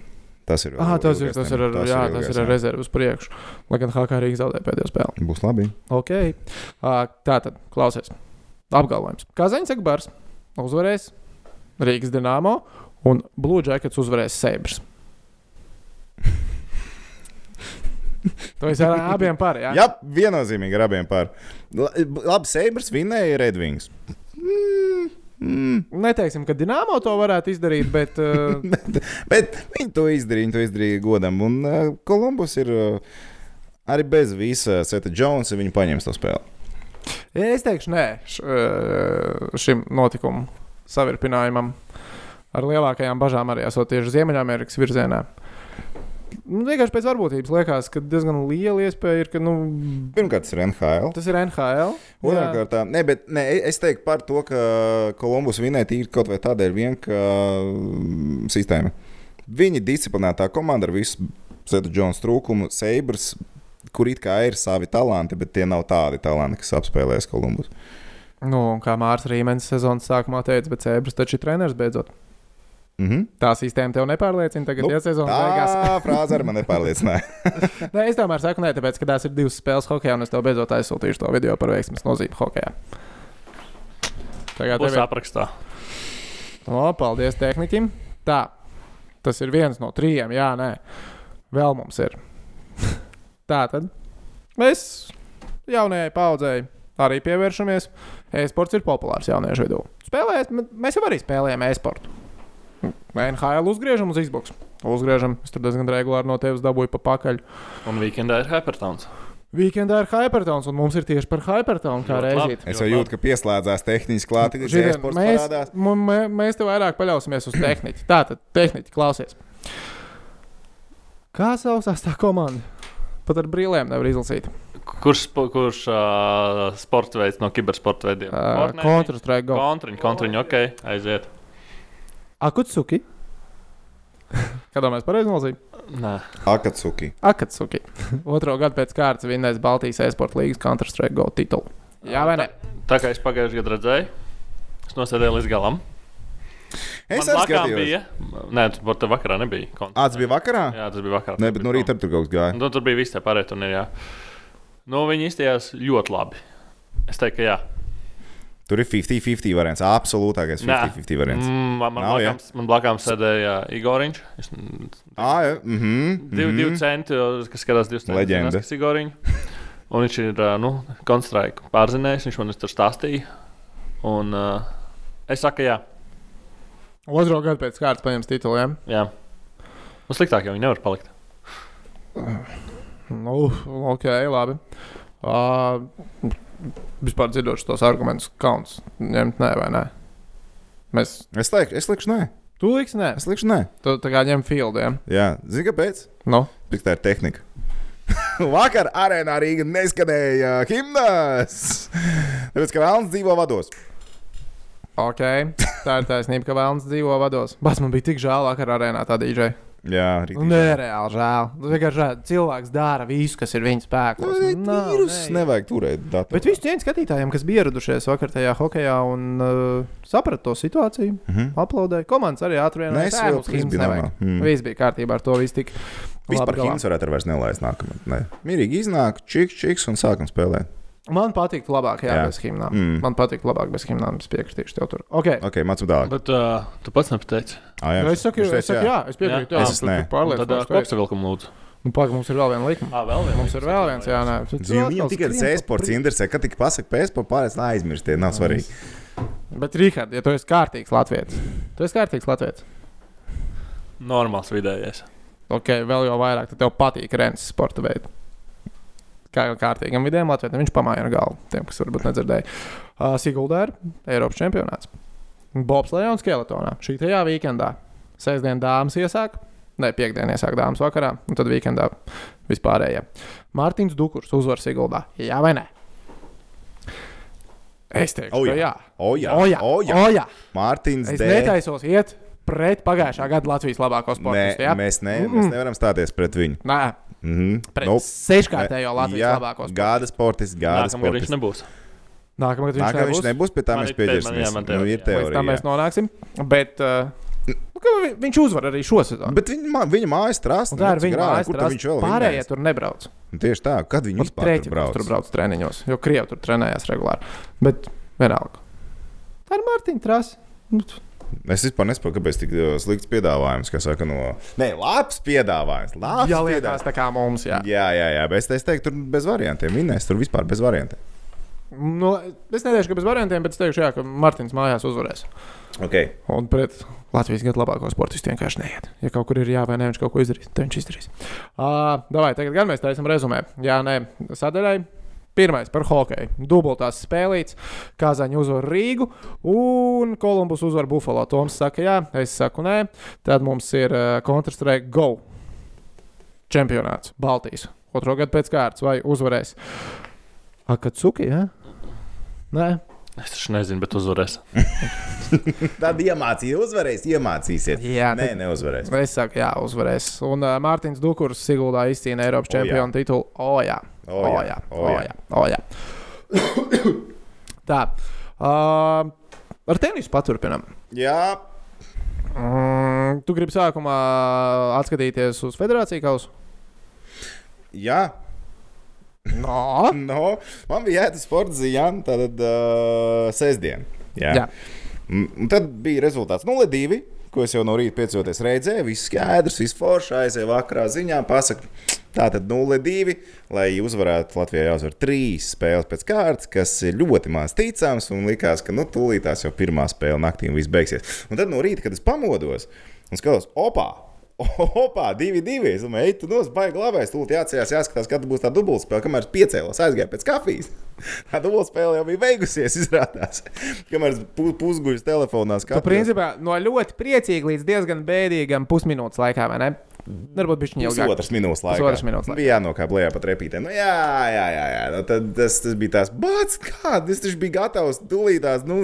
Tas ir. Ah, tas ir, tas ir, ar, temats, jā, ilgais, tas ir ar rezervu uz priekšu. Lai gan HK Rīgas zaudēja pēdējo spēli. Būs labi. Ok, uh, tā tad klausies. Apgalvojums. Kazaņs Akbars uzvarēs Rīgas Dienāmo un Blue Jackets uzvarēs Sabres. To es ar abiem par. Jā, Jā, viennozīmīgi ar abiem pār. La- Labi, Seibrs vinēja Redvings. Mm, mm. Neteiksim, ka Dienāmo to varētu izdarīt, bet uh, Bet viņi to izdarīja, viņi to izdarīja godam. Un uh, Kolumbus ir uh, arī bez visa Seta Jonesa, viņi paņems to spēli. es teikšu nē š, uh, šim notikumam, savirpinājumam. Ar lielākajām bažām arī esot tieši Ziemeļamerikas virzienā. Nu, vienkārši pēc varbūtības liekas, ka diezgan liela iespēja ir, ka nu, Pirmkārt, tas ir NHL. tas ir NHL. Kārtā, ne, bet ne, es teiktu par to, ka Kolumbus vinēja tīri kaut vai tādēļ, vien, ka mm, sistēma. Viņi disciplinētā komanda ar visu Seta Jonesa trūkumu, Seibrs, kur it kā ir savi talanti, bet tie nav tādi talanti, kas apspēlēs Kolumbus. Nu, kā Mārcis Rīmenis sezonas sākumā teica, bet Cēbris taču ir treneris beidzot. Mhm. Tā sistēma tev nepārliecina. Tagad, Nu, ja sezonas beigās, Tā frāze arī man nepārliecināja. Nē, es tomēr saku, nē, tāpēc, ka tās ir divas spēles hokeja, un es tev beidzot aizsūtīšu to video par veiksmes nozīmi hokeja. Tagad tev ir. aprakstā. O, paldies tehniķim. Tā, tas ir viens no trījiem, jā, nē. Vēl mums ir. Tā tad mēs jaunajai paudzei arī pievēršamies. E-sports ir populārs jauniešu vidū. Spēlējot, m- mēs jau arī spēlējam e-sportu. NHL uzgriežam uz Xbox. Uzgriežam, es tur diezgan regulāri no tevis dabūju pa pakaļ. Un weekendā ir Hypertowns. Weekendā ir Hypertons, un mums ir tieši par Hypertonu kā reizīt. Es jau jūtu, ka pieslēdzās tehniski klāt, kad Židien, e-sports mēs, parādās. mēs te vairāk paļausimies uz tehniku. Tātad, tehniski klausies. Kā saucās tā komanda? Pat ar brīvlēm nevar izlasīt. Kurš, kurš uh, sports veids no kibersporta veidiem? Uh, Counter-Strike Go. Kontriņš, kontriņš, ok, aiziet. Akutsuki. Kā domājat, pareizi nozīmē? Nē, Akatsuki. Akatsuki. Otro gadu pēc kārtas vinnēs Baltijas e-sporta līnijas Counter-Strike Go titulu. Jā, vai ne? tā kā es pagājušajā gadā redzēju, es nosēdēju līdz galam. Es Man arī skatījos. bija. Nē, tas bija vakarā. Nebija. Counter- Ā, tas bija vakarā? Jā, tas bija vakarā. Nē, bet no rīta tur kaut kas gāja. Nu, tur bija viss tie pārējie turnīri. Nu, viņi izstājās ļoti labi. Es teiktu, ka jā. Tur ir 50-50 variants. Absolūtākais Nē. 50-50 variants. Mm, man, man, Nav, jā? blakām, man blakām sēdēja Igoriņš. Es, Ā, jā. Mhm. divi, divi centi, kas skatās divus centus. Leģenda. kas Igoriņš. Un viņš ir nu, konstraiku pārzinējis, viņš man tur stāstīja. Un uh, es saku, jā. Otro gadu pēc kārtas paņems tituliem. jā. Nu, sliktāk jau viņi nevar palikt. Nu, ok, labi. Uh, vispār dzirdot šos argumentus, kauns ņemt, nē, vai nē. Mēs Es teiktu, es likšu, nē. tu liksi, nē. Es likšu, nē. Tu tā kā ņem fieldiem. Jā, zini, kāpēc? Nu, Tik tā ir tehnika. Vakar arēnā Rīga neskanēja himnas. Tāpēc, ka Vēlns dzīvo vados. ok, tā ir taisnība, ka vēlams dzīvo vados. Bas man bija tik žēl vakar arēnā tā dīdžai. Jā, Nu, rītīgi. Nereāli žēl. Nu, vienkārši žēl. Cilvēks dara visu, kas ir viņa spēkos. Nu, Nav, Vīrus nē. nevajag turēt datu. Bet visu cieņu skatītājiem, kas bija ieradušies vakar tajā hokeja un uh, saprata to situāciju, Mhm. aplaudēja. Komandas arī ātri Nē, vienojās. es "Ē, vēl mums viss himns bija nevajag." normāli. Mm. Viss bija kārtībā ar to. Vispār himnas varētu ar vairs nelaist nākamā. Nē. Mierīgi iznāk, čiks, čiks un sākam spēlēt. Man patīk labāk, jā, Jā. jā. bez himnām. Mm. Man patīk labāk bez himnām. Es piekritīšu tev tur. Okay. Ok, mācām tālāk. Bet uh, tu pats nepateici. Ah, Jā, es saku, es saku, jā, es piekrītu. Jā. Jā, Es tu nē. Tad pārliecinoši teici. kopsavilkumu lūdzu. Nu, Pagaidām, mums ir vēl viena likuma. Ah, vēl viena. Mums ir vēl viens, jā, nē. Viņam tikai tas skrien pa e-sports priekšu. interesē, kad tik pasaka pēcpā pārēc aizmirst, tie nav svarīgi. Bet, Rihard, ja tu esi kārtīgs latviečs, tu esi kārtīgs latviečs. Normāls vidējais. ok, vēl jau vairāk, tad tev patīk Rens sporta veids. Kā kārtīgam vidējam Latvijam, viņš pamāja ar galvu. Tiem, kas varbūt nedzirdēja. Uh, Siguldā ir Eiropas čempionāts. Bobs Leons Skeletonā. Šī tajā weekendā. Sēdesdien dāmas iesāk, ne piekdienā iesāk dāmas vakarā, un tad weekendā vispārējie. Mārtiņš Dukurs uzvar Siguldā. Jā vai nē? Es teikšu, O ka jā. jā. O jā, O jā. o jā. O jā. Mārtiņš Es D. netaisos iet pret pagājušā gada Latvijas labāko Nē, sportistu. jā? mēs, ne, Mm-mm. mēs nevaram stāties pret viņu. Nē, Mhm. pret Nope. seškārtējo Latvijas Jā, labāko. Gada sportists, gada Nākamgad viņš sportists. nebūs. Nākamgad viņš Nākamā viņš nebūs. pie tā Man mēs pieķersimies. man Nu, teorija, ir teorija. mēs nonāksim. Bet uh, nu, viņš uzvar arī šo sezonu. Bet viņa, viņa mājas trāsta. Un tā ir viņa mājas, Kur tad viņš vēl Pārējie tur nebrauc. Tieši tā, kad viņi vispār tur Trēķi brauc. tur brauc treniņos, jo Krievi tur trenējās regulāri. Bet vienalga. Tā ir Mārtiņa trasa. Es vispār nesaprotu, kāpēc tik uh, slikts piedāvājums, kas saka, no. Nē, labs piedāvājums. Labs Jā, liekas, tā kā mums. Jā. Jā, jā, jā, bet es- teiktu, tur bez variantiem. Vinnēs tur vispār bez variantiem. Nu, es neteikšu, ka bez variantiem, bet es teikšu, jā, ka Mārtiņš mājās uzvarēs. Okay. Un pret Latvijas gada labāko sportistu vienkārši neiet. Ja kaut kur ir jā vai nē, viņš kaut ko izdarīs, tad viņš izdarīs. Uh, Davai, tagad gan mēs taisām rezumē. Jā, nē, sadaļai. Pirmais par hokeju. Dubultās spēlīts. Kazāņa uzvar Rīgu un Kolumbus uzvar Buffalo. Toms saka, jā, es saku, nē. Tad mums ir uh, Counter-Strike Go čempionāts Baltijas. Otro gadu pēc kārtas vai uzvarēs Akatsuki? Ja? Nē, Es taču nezinu, bet uzvarēs. Tad iemācīsies, uzvarēs, iemācīsies. Jā, Nē, tad- neuzvarēs. Es saku, jā, uzvarēs. Un uh, Mārtiņš Dukurs Siguldā izcīnīja Eiropas jā. čempionu titulu. O, jā, O, o, jā, jā, o, o, jā. jā. O, jā. Tā. Uh, ar tenisu paturpinām. Jā, Mm, tu gribi sākumā atskatīties uz federāciju kausu? jā. No. No, man bija jāiet uz sporta zīmēm, tad uh, sestdien. Jā. Jā. Un tad bija rezultāts 0-2, ko es jau no rīta piecoties redzēju. Viss skaidrs, viss forši aizēja vakarā ziņā. Pasaka, tā tad 0-2, lai uzvarētu Latvijā jāuzvar trīs spēles pēc kārtas, kas ir ļoti maz ticams. Un likās, ka nu, tūlītās jau pirmā spēle naktī un viss beigsies. Un tad no rīta, kad es pamodos un skatos, opā! Opā, divi, divi. Es domāju, ej, tu nos, baigi labais. Tūlīt jāatcerās, jāskatās, kad būs tā dubultspēle. Kamēr es piecēlos, aizgāju pēc kafijas. Tā dubultspēle jau bija beigusies, izrādās. Kamēr pu- pusguļus telefonā Tu skatījos. principā no ļoti priecīga līdz diezgan bēdīgam pusminūtes laikā, vai ne? Varbūt viņš jau ilgāk. Pusotras minūtes laikā. Pusotras minūtes laikā. Bija jānokāp lejā pa trepītēm. Nu, jā, jā, jā. jā. Nu, tad tas, tas bija tās bācis, kāda. Es taču biju gatavs tūlītās. Nu,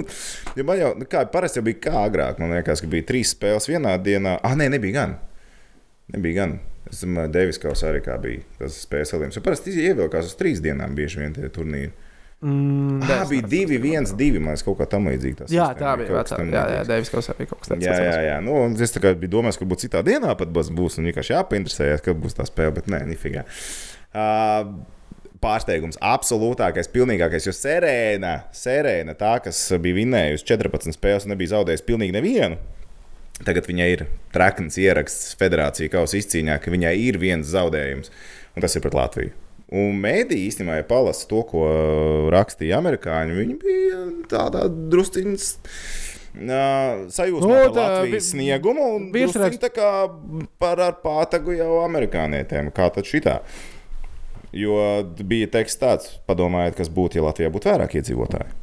jo man jau, nu, kā parasti jau bija kā agrāk. Man liekas, ka bija trīs spēles vienā dienā. Ah, nē, nebija gan. Nebija gan. Es domāju, Deivis Kaus arī kā bija tas spēles salījums. Parasti ievilkās uz trīs dienām bieži vien tie turnīri. Mm, Ah, bija divi, viens, divi. Man kaut kā tam līdzīga. Jā, tā bija vecā. Jā, jā, Deivis Kausā bija kaut kas tāds. Jā, jā, jā. Nu, es tā kā biju domājis, ka būs citā dienā pat būs, un vienkārši jāpainteresējas, kad būs tā spēle, bet nē, nifigā. Uh, Pārsteigums, absolūtākais, pilnīgākais, jo Serēna, Serēna, tā, kas bija vinnējusi 14 spēles un nebija zaudējusi pilnīgi nevienu, tagad viņai ir trakns ieraksts federācija kausa izcīņā, ka viņai ir viens zaudējums, un tas ir pret Latviju. Un mēdī īstenībā, ja palasa to, ko rakstīja amerikāņi, viņi bija tādā drusciņš. Uh, sajūsmā Nu, par tā Latvijas vi- sniegumu un drusciņ tā kā par ar pātagu jau amerikānietēm. Kā tad šitā? Jo bija teksts tāds, padomājiet, kas būtu, ja Latvijā būtu vairāk iedzīvotāji.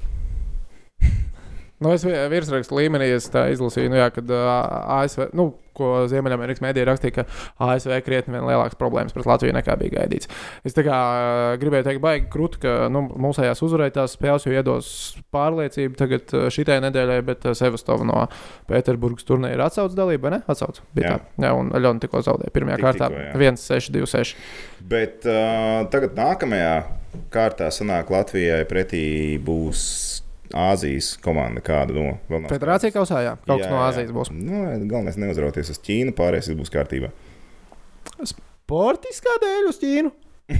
Nu, es vi- virsrakstu līmenī es tā izlasīju, nu, jā, kad uh, ASV, nu, ko Ziemeļamerikas mēdīja rakstīja, ka ASV krietni vien lielākas problēmas pret Latviju nekā bija gaidīts. Es kā gribēju teikt, baigi krūti, ka nu, mūsējās uzvarēja tās spēles, jo iedos pārliecību tagad šitai nedēļai, bet Sevastova no Pēterburgas turnīra ir atsauc dalība, vai ne? Atsauc. Bija Jā. tā. Jā, un Aļona tikko zaudēja pirmajā Tik kārtā tikko, jā. 1-6, 2-6. Bet uh, tagad nākamajā kārtā sanāk Latvijai pretī būs Āzijas komanda. Kāda no vēl nav Federācija kausā, jā. Kaut kas Jā, no jā. Āzijas būs. Nu, galvenais neuzrauties uz Ķīnu, pārējais būs kārtībā. Portiskā dēļ uz Ķīnu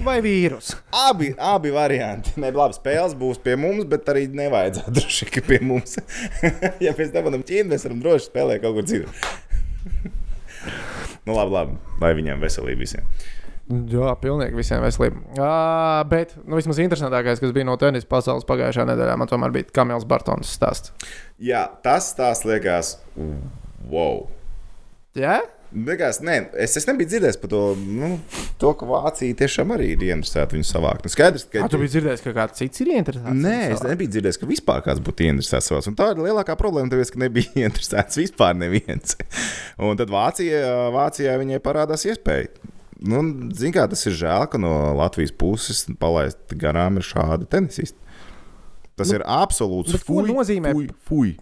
vai vīrus? Abi, abi varianti. Ne, labi, spēles būs pie mums, bet arī nevajadzētu droši vien pie mums. ja mēs dabūjam Ķīnu, mēs varam droši spēlēt kaut kur citur. nu, labi, labi. Lai viņiem veselība visiem. Jā, pilnīgi visiem veselība. Uh, bet nu, vismaz interesantākais, kas bija no tenisa pasaules pagājušā nedēļā, man tomēr bija Kamils Bartons stāsts. Jā, tas tās liekas, wow. Jā, Beigās, nē, es, es nebiju dzirdējis par to, nu, to, ka Vācija tiešām arī ir interesēta viņu savākt. Nu, skaidrs, ka Kā tu biji dzirdējis, ka kāds cits ir interesants? Nē, es nebiju dzirdējis, ka vispār kāds būtu interesēts savā. Tā ir lielākā problēma, tāpēc, ka nebija interesēts vispār neviens. Un tad Vācija, Vācijā viņai parādās iespēja. Nu, Ziniet, kā tas ir žēl, ka no Latvijas puses palaist garām ir šādi tenisisti. Tas nu, ir absolūts bet ko nozīmē? Fuj, fuj.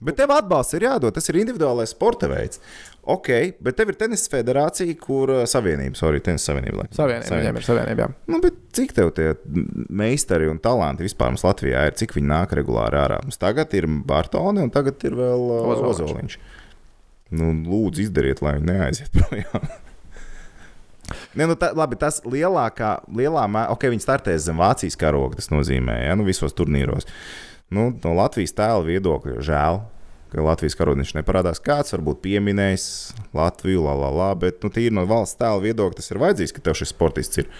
Bet tev atbalsts ir jādod. Tas ir individuālais sporta veids. Ok, bet tev ir tenisa federācija, kur savienība, sorry, tenisa savienība. laikam. Savienība, viņiem ir savienība. jā. Nu, bet cik tev tie meistari un talanti vispār mums Latvijā ir? Cik viņi nāk regulāri ārā? Mums tagad ir Bartoni un tagad ir vēl Ozoliņš. Ozoliņš. Nu, lūdzu, izdariet, lai viņi neaiziet projām. Ne, nu tā, labi, tas lielākā, lielā mērā, ok, viņi startēs zem Vācijas karoga, tas nozīmē, ja, nu, visos turnīros. Nu, no Latvijas tēla viedokļa žēl, ka Latvijas karodziņš neparādās. Kāds varbūt pieminējis Latviju, la, la, la, bet nu, tīri no valsts tēla viedokļa tas ir vajadzīgs, ka tev šis sportists ir.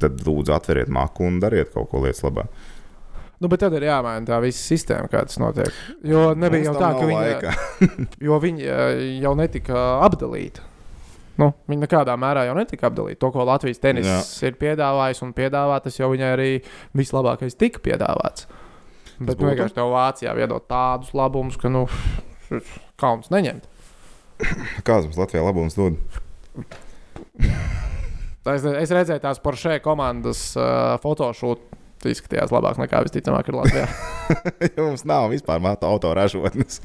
Tad lūdzu atveriet maku un dariet kaut ko lietas labā. Nu, bet tad ir jāmaina tā visa sistēma, kā tas notiek. Jo nebija jau Mums tā, tam ka viņi, jo viņi eh, jau netika apdalīti. Nu, viņi nekādā mērā jau netika apdalīti. To, ko Latvijas tenis Jā. ir piedāvājis un piedāvā, tas jau viņai arī vislabākais tika piedāvāts. Bet nu, vienkārši tev Vācijā iedot tādus labumus, ka nu, kauns neņemt. Kāds mums Latvijā labums dod? Es, es redzēju tās Porsche komandas uh, fotošūtu. Tas izskatījās labāk nekā visticamāk ir Latvijā. Jo mums nav vispār māta autoražotnes.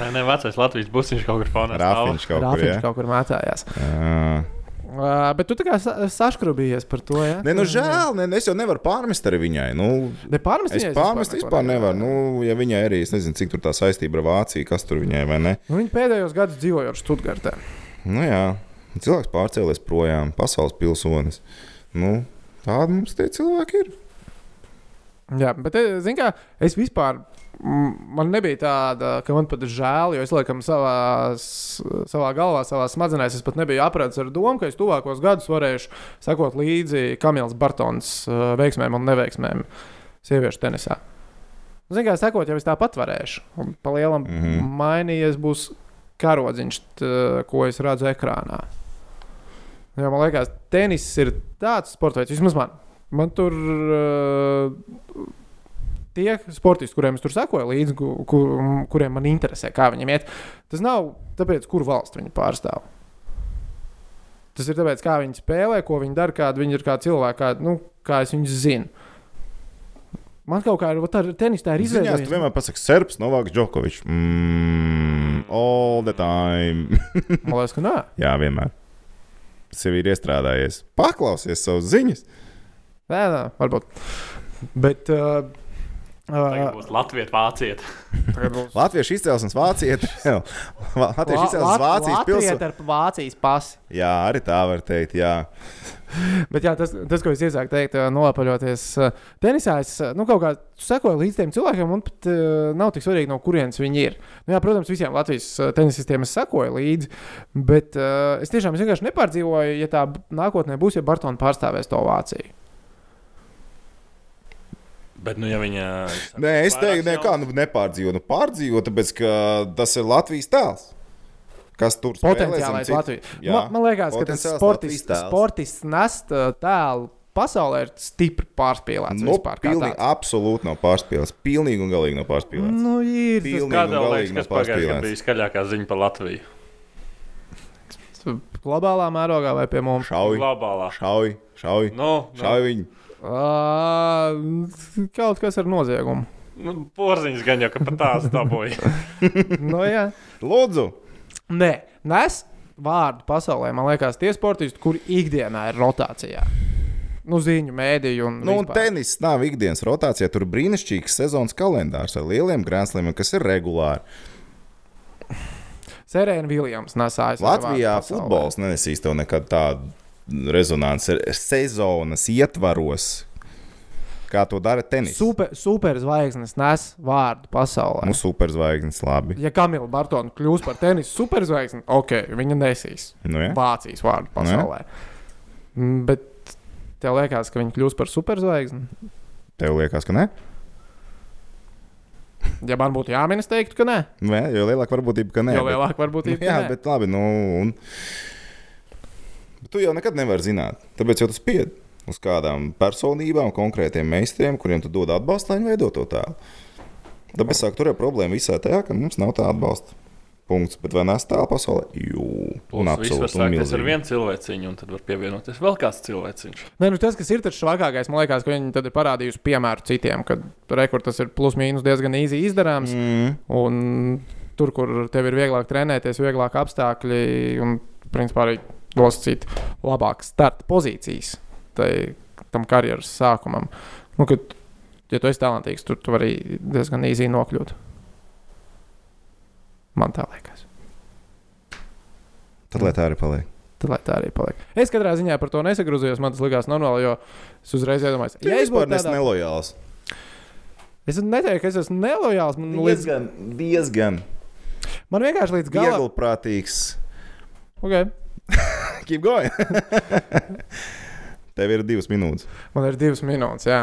Nē, nē, vecais Latvijas busiņš kaut kur fonā. Rāfiņš kaut kur. Rāfiņš Ja? kaut kur mētājās. Jā. Uh, bet tu tā kā sa- saškrubījies par to, ja? Nē, nu žēl, ne, es jau nevaru pārmest arī viņai. Nu, Ne pārmest es viņai pārmest vispār nevaru. nevaru. Nu, ja viņai arī, es nezinu, cik tur tā saistība ar Vāciju, kas tur viņai vai ne. Nu, viņi pēdējos gados dzīvoja ar Stuttgartē. Nu, jā, cilvēks pārcēlies projām, pasaules pilsonis. Nu, tādi mums tie cilvēki ir. Jā, bet, eh, zini, kā es vispār. Man nebija tāda, ka man pat ir žēl, jo es laikam savā, savā galvā, savā smadzenēs, es pat nebiju apredzis ar domu, ka es tuvākos gadus varēšu sekot līdzi Kamils Bartons uh, veiksmēm un neveiksmēm sieviešu tenisā. Zini, kā sekot, jau es tāpat varēšu. Un Pa lielam mm. -hmm. mainījies būs karodziņš, t, ko es redzu ekrānā. Jo man liekas, tenis ir tāds sports veids, vismaz man. Man tur uh, tie sportisti, kuriem es tur sekoju līdzi, ku, kur, kuriem man interesē, kā viņiem iet, tas nav tāpēc, kur valsts viņi pārstāv. Tas ir tāpēc, kā viņi spēlē, ko viņi dara, kāda viņi ir kā cilvēki, kā, nu, kā es viņus zinu. Man kaut kā ir tā tenis, tā ir tu izveidojusies. vienmēr pasaki, Serbs, Novaks, Džokovičs. Mm, all the time. Man liekas, ka nē. Jā, vienmēr. Sev ir iestrādājies. Paklausies savus ziņas. Nē, nē, varbūt. Bet. Uh, Tagad uh, būs Latvijas vāciet. tagad būs Latviešu izcelsmes vācieti. Latviešu izcelsmes Vācijas pilsēta. pilsēta. Vācijas pasi. Jā, arī tā var teikt. Jā. Bet jā, tas, tas, ko es iesāku teikt, ā, nolapaļoties tenisā, es ā, nu, kaut kā sekoju līdz tiem cilvēkiem, un pat uh, nav tik svarīgi, no kurienes viņi ir. Nu, jā, protams, visiem Latvijas tenisistiem es sekoju līdzi, bet uh, es tiešām es vienkārši nepārdzīvoju, ja tā nākotnē būs, ja Bartona pārstāvēs to Vāciju. Bet, nu, ja viņa. Nē, es teiktu, ne, kā nu, nepārdzīvo. Nu, pārdzīvo, tāpēc ka tas ir Latvijas tēls. Kas tur Potenciālais citu- Latvijas. Jā, Man, man liekas, ka tas sportists, sportists nest ā, tēlu pasaulē ir stipri pārspīlēts. Nu, vispār kā pilnīgi, absolūti nav pārspīlēts. Pilnīgi un galīgi nav pārspīlēts. Nu, ir tas Pilnīgi Kāda un liekas, galīgi nav kas pagājušajā gadā pārspīlēts. bija skaļākā ziņa par Latviju? globālā mērogā vai pie mums. Šauj, Globālā. šauj, šauj. Nu, nu, Šauj viņu. Uh, kaut kas ar noziegumu. nu, porziņš gan jau, ka pat tās dabūja. nu, jā. Lūdzu, Nē, nes vārdu pasaulē. Man liekas, tie sportisti, kuri ikdienā ir rotācijā. Nu, ziņu, mēdīju un. nu, un tenis nav ikdienas rotācijā. Tur ir brīnišķīgs sezonas kalendārs ar lieliem grāmatiem, kas ir regulāri. Serēna Viljams nesājas. Latvijā futbols nenesīs tev nekad tādu rezonanci sezonas ietvaros, kā to dara tenis. Super, superzvaigznes nes vārdu pasaulē. Nu, superzvaigznes, labi. Ja Kamila Bartona kļūs par tenisa superzvaigzni, ok, viņa nesīs Nu, ja? Vācijas vārdu pasaulē. Mm, Bet tev liekas, ka viņa kļūs par superzvaigzni? Tev liekas, ka ne? Ja man būtu jāmin, es teiktu, ka nē. Nē, jo lielāka varbūtība, ka nē. Jo bet- lielāka varbūtība, ka Jā, nē. bet labi. Nu, un... bet tu jau nekad nevari zināt. Tāpēc jau tas spied uz kādām personībām, konkrētiem meistariem, kuriem tu dod atbalstu, lai viņi veidotu to tēlu. Tāpēc sāk tur ir problēma visā tajā, ka mums nav tā atbalsta. Punkts. Bet vai nes tālu pasaulē? Jū, un Plus, viss var absolūti. sākties ar vienu cilvēciņu, un tad var pievienoties vēl kāds cilvēciņš. Nē, nu tas, kas ir tas švakākais, man liekas, ka viņi tad ir parādījuši piemēru citiem, kad rekords tas ir plus mīnus diezgan īsi izdarāms. Mm. Un tur, kur tev ir vieglāk trenēties, vieglāk apstākļi un, principā, arī nosacīt labākas starta pozīcijas tai, tam karjeras sākumam. Nu, kad, ja tu esi talantīgs, tur tu vari diezgan īsi nokļūt. Man tā liekas. Tad lai tā arī paliek. Tad, tā arī paliek. Es katrā ziņā par to nesagrozījos. Man tas likās normāli, jo es uzreiz iedomājos, Ja ja es būtu tādā... nelojāls. Es neteiktu, ka es esmu nelojāls. Man, līdz... Diezgan, diezgan man vienkārši līdz galam. vieglprātīgs. Okay. Keep going. Tev ir divas minūtes. Man ir divas minūtes. Jā.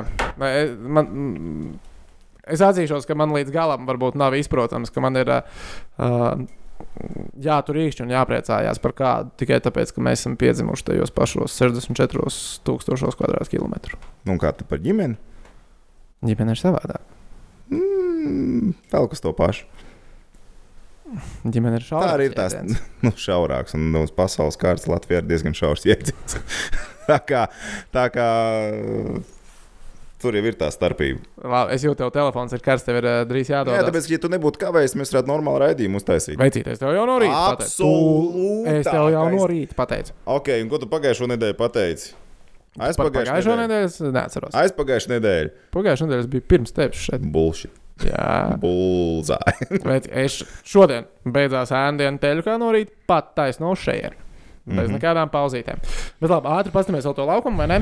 Es- Man, mm, es atzīšos, ka man līdz galam varbūt nav izprotams, ka man ir uh, jātur īkšķi un jāpriecājās par kādu tikai tāpēc, ka mēs esam piedzimuši tajos pašos 64,000 km2. Nu, kā tu par ģimeni? Ģimene ir savādāk. Mm, vēl kas to pašu. Ģimene ir Tā šaura. arī ir tās nu, šaurākas, un uz pasaules kārtas Latvijā ir diezgan šaurs jēdziens. tā kā, tā kā tur jau ir tā starpība. Labi, es jūtu, tev telefons ir karsts, tev ir uh, drīz jādod. Jā, tāpēc, ja tu nebūtu kavējis, mēs varētu normāli raidījumu uztaisīt. Veicīties, tev jau no rīta. Absolūtākais. Es tev jau no rīta pateicu. Ok, un ko tu pagājušo nedēļu pateici? Nedēļu. nedēļu es neatceros. Aizpagājušo nedēļu. Pagājušā nedēļa es biju pirms tevis šeit. Bullshit. Jā. Bullseye. Bet es šodien beidzās ēnu teļu kā no rīta, pat taisno šeit. Bez Mhm. nekādām pauzītēm. Bet labi, ātri paskatīsimies vēl to laukumu, vai ne?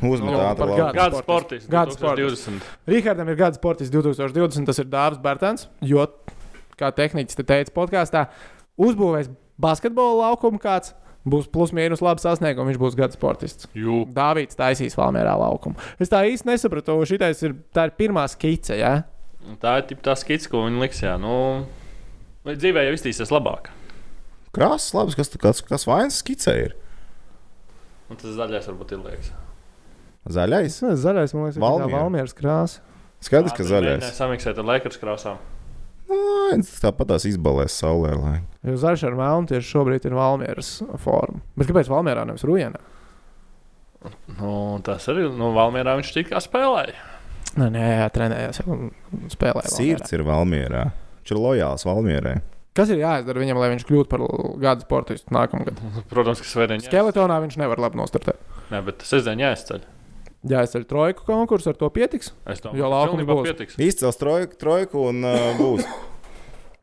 Par lauku. gadu. Gada sportists. sportists. Gada 2020. Rīgardam ir gada sports 2020, tas ir Dārzs Bērtāns, jo, kā tehniķis te teica podkāstā, uzbūvēs basketbola laukumu kāds. Būs plus mīnus labi sasniegums, viņš būs gada sportists. Jū. Dāvids taisīs Valmērā laukumu. Es tā īsti nesapratu, šitais ir, tā ir pirmā skice. Ja? Un Tā ir tā skits, ko viņi liks. Jā, nu, vai dzīvē jau iztīsies labāk. Krāsas, labs, kas, kas, kas vainas skicē ir? Un tas zaļais varbūt ir liekas. Zaļais. Nezinu, zaļais, man liekas, ir Valmieras krāsa. Skaidrs, ka zaļais. Samiksēt ar Lakers krāsām. Tas Tāpat tās izbalēs saulē. Lai. Jo zaļš ar melnu tieši šobrīd ir Valmieras forma. Bet kāpēc Valmierā nevis Rujanā? Nu, tas arī no Valmierā viņš tikā spēlēja. Nē, nē, jā, trenējās jau spēlēja. Sirds ir Valmierā. Viņš ir lojāls Valmierai. Kas ir jāizdara viņam, lai viņš kļūtu par gada sportistu nākamgad? Protams, ka svētdien Skeletonā viņš nevar labi nostartēt. Nē, bet sestdien jāizceļ. Jāizceļ trojku konkursu, ar to pietiks. Es Jo laukums pilnībā būs. pietiks. Izcels trojku, trojku un uh, būs.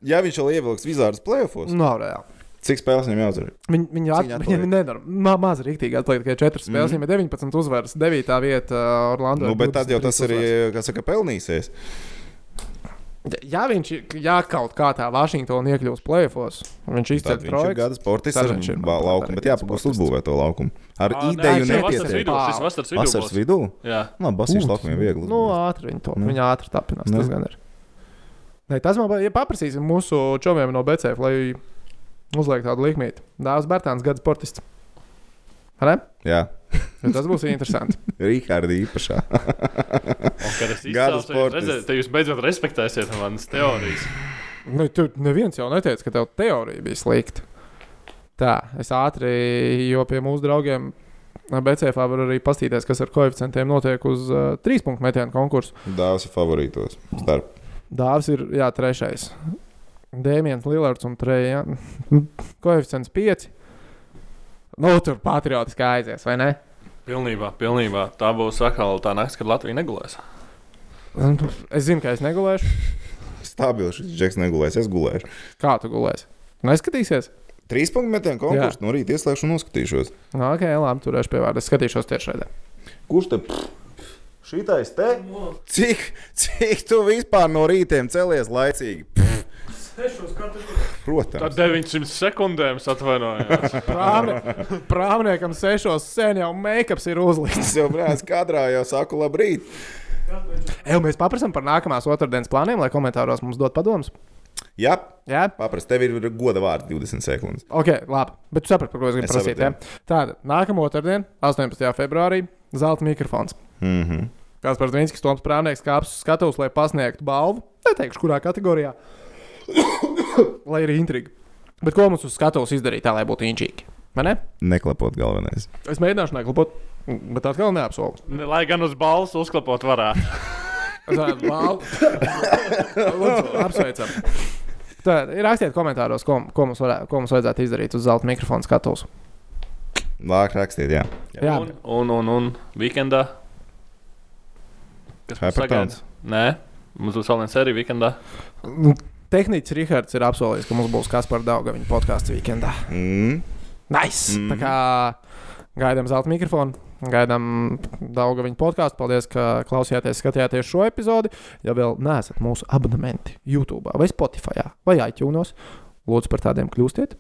Ja viņš vēl ievilks vizāras plēfos, Nav reāli. Cik spēles viņam jāuzvar? Viņi, viņi at, atpaliek? nedara. Ma, maz rīktīgi atliek tikai 4 spēles. Mhm. Viņam ir 19 uzvaras, 9. vieta uh, Orlando. Nu, bet tad jau 23 tas arī, uzvaras. kā saka, pelnīsies. Ja viņš ja kaut kā tā Vašingtonā iekļūs plēfos, viņš viņš ir trojku. gada sportists ar laukumu, arī bet jāpagūst uzbūvēt to laukumu. Ar nē, ideju nepietiek. šis vasaras vidū Vasaras vidū? Jā. Basīšu Ū, laukumiem viegli. Nu, uzbūvēt. ātri viņi to. Nu. Viņi ātri tapinās. Nu. Tas gan ir. Nē, tas man ja paprasīsim mūsu čomiem no BCF, lai uzliek tādu likmīti. Dāvs Bērtāns, gada sportists. Ne? Jā, Jo Tas būs interesanti. Rīgārda īpašā. Gada redzēsiet, te jūs beidzot respektēsiet manas teorijas. Nu, tur neviens jau neteica, ka tev teorija bija slikta. Tā, es ātri, jo pie mūsu draugiem BCF var arī paskatīties, kas ar koeficientiem notiek uz uh, trīs punktu metienu konkursu. Dāvs ir favorītos. Starp. Dāvs ir jā, trešais. Dēmons Lillards un Treja. Koeficients 5. Nu, tur patriotiski aizies, vai ne? Pilnībā, pilnībā. Tā būs atkal tā naktis, kad Latvija negulēs. Es zinu, ka es negulēšu. Stabils šis džeks negulēs, es gulēšu. Kā tu gulēsi? Neskatīsies? Trīs punktu metienu konkursu, no rīta ieslēgšu un noskatīšos. Nu, ok, labi, turēšu pie vārda. Es skatīšos tiešraidē. Kurš te? Šitais te? Cik, cik tu vispār no rītiem celies laicīgi? Tā Protams. 900 sekundēm es atvainojos. Prāvne, prāvniekam sešos sen jau make-ups ir uzlikts. Jau brālis kadrā jau saku labrīt. Eju, mēs paprasām par nākamās otrdienas plāniem, lai komentāros mums dod padomus. Jā, Jā, paprast, tev ir goda vārds 20 sekundes. ok, labi. Bet tu saprati, par ko es gribu Es prasīt. Ja? Tātad, nākamā otrdiena, 18. februārī, zelta mikrofons. Mm -hmm. Kāds par Zinskis Toms Prāvnieks kāps uz skatuves, lai pasniegtu balvu. Neteikšu, kurā kategorijā. lai ir intriga. Bet ko mums uz skatuves izdarīt tā, lai būtu inčīgi? Vai ne? Neklepot galvenais. Es mēģināšu neklapot, bet atkal neapsolu. Ne- Lai gan uz balss uzklapot varētu. Apsveicam. Tā, ir rakstiet komentāros, ko, ko, mums varē, ko mums vajadzētu izdarīt uz zelta mikrofona skatuves. Lāk rakstīt, jā. Jā. Un, un, un, un weekendā. Kas mums sagaida? Nē, mums būs vēl viena sērija weekendā. Tehnicis Rihards ir apsolījis, ka mums būs kas par Dauga viņa podkāstu weekendā. Mm. Nice! Mm. Tā kā gaidām zelta mikrofonu, gaidām Dauga viņa podkāstu. Paldies, ka klausījāties, skatījāties šo epizodi. Ja vēl neesat mūsu abonementi YouTube vai Spotify vai iTunes, lūdzu par tādiem kļūstiet.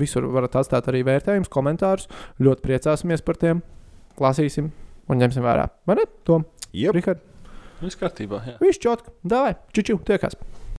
Visur varat atstāt arī vērtējumus, komentārus. Ļoti priecāsimies par tiem. Lasīsim un ņemsim vērā. Vai ne? Tom, Yep. Rihard, Viss kārtībā. Jā. viss čotk, davai, čiču, tiekas!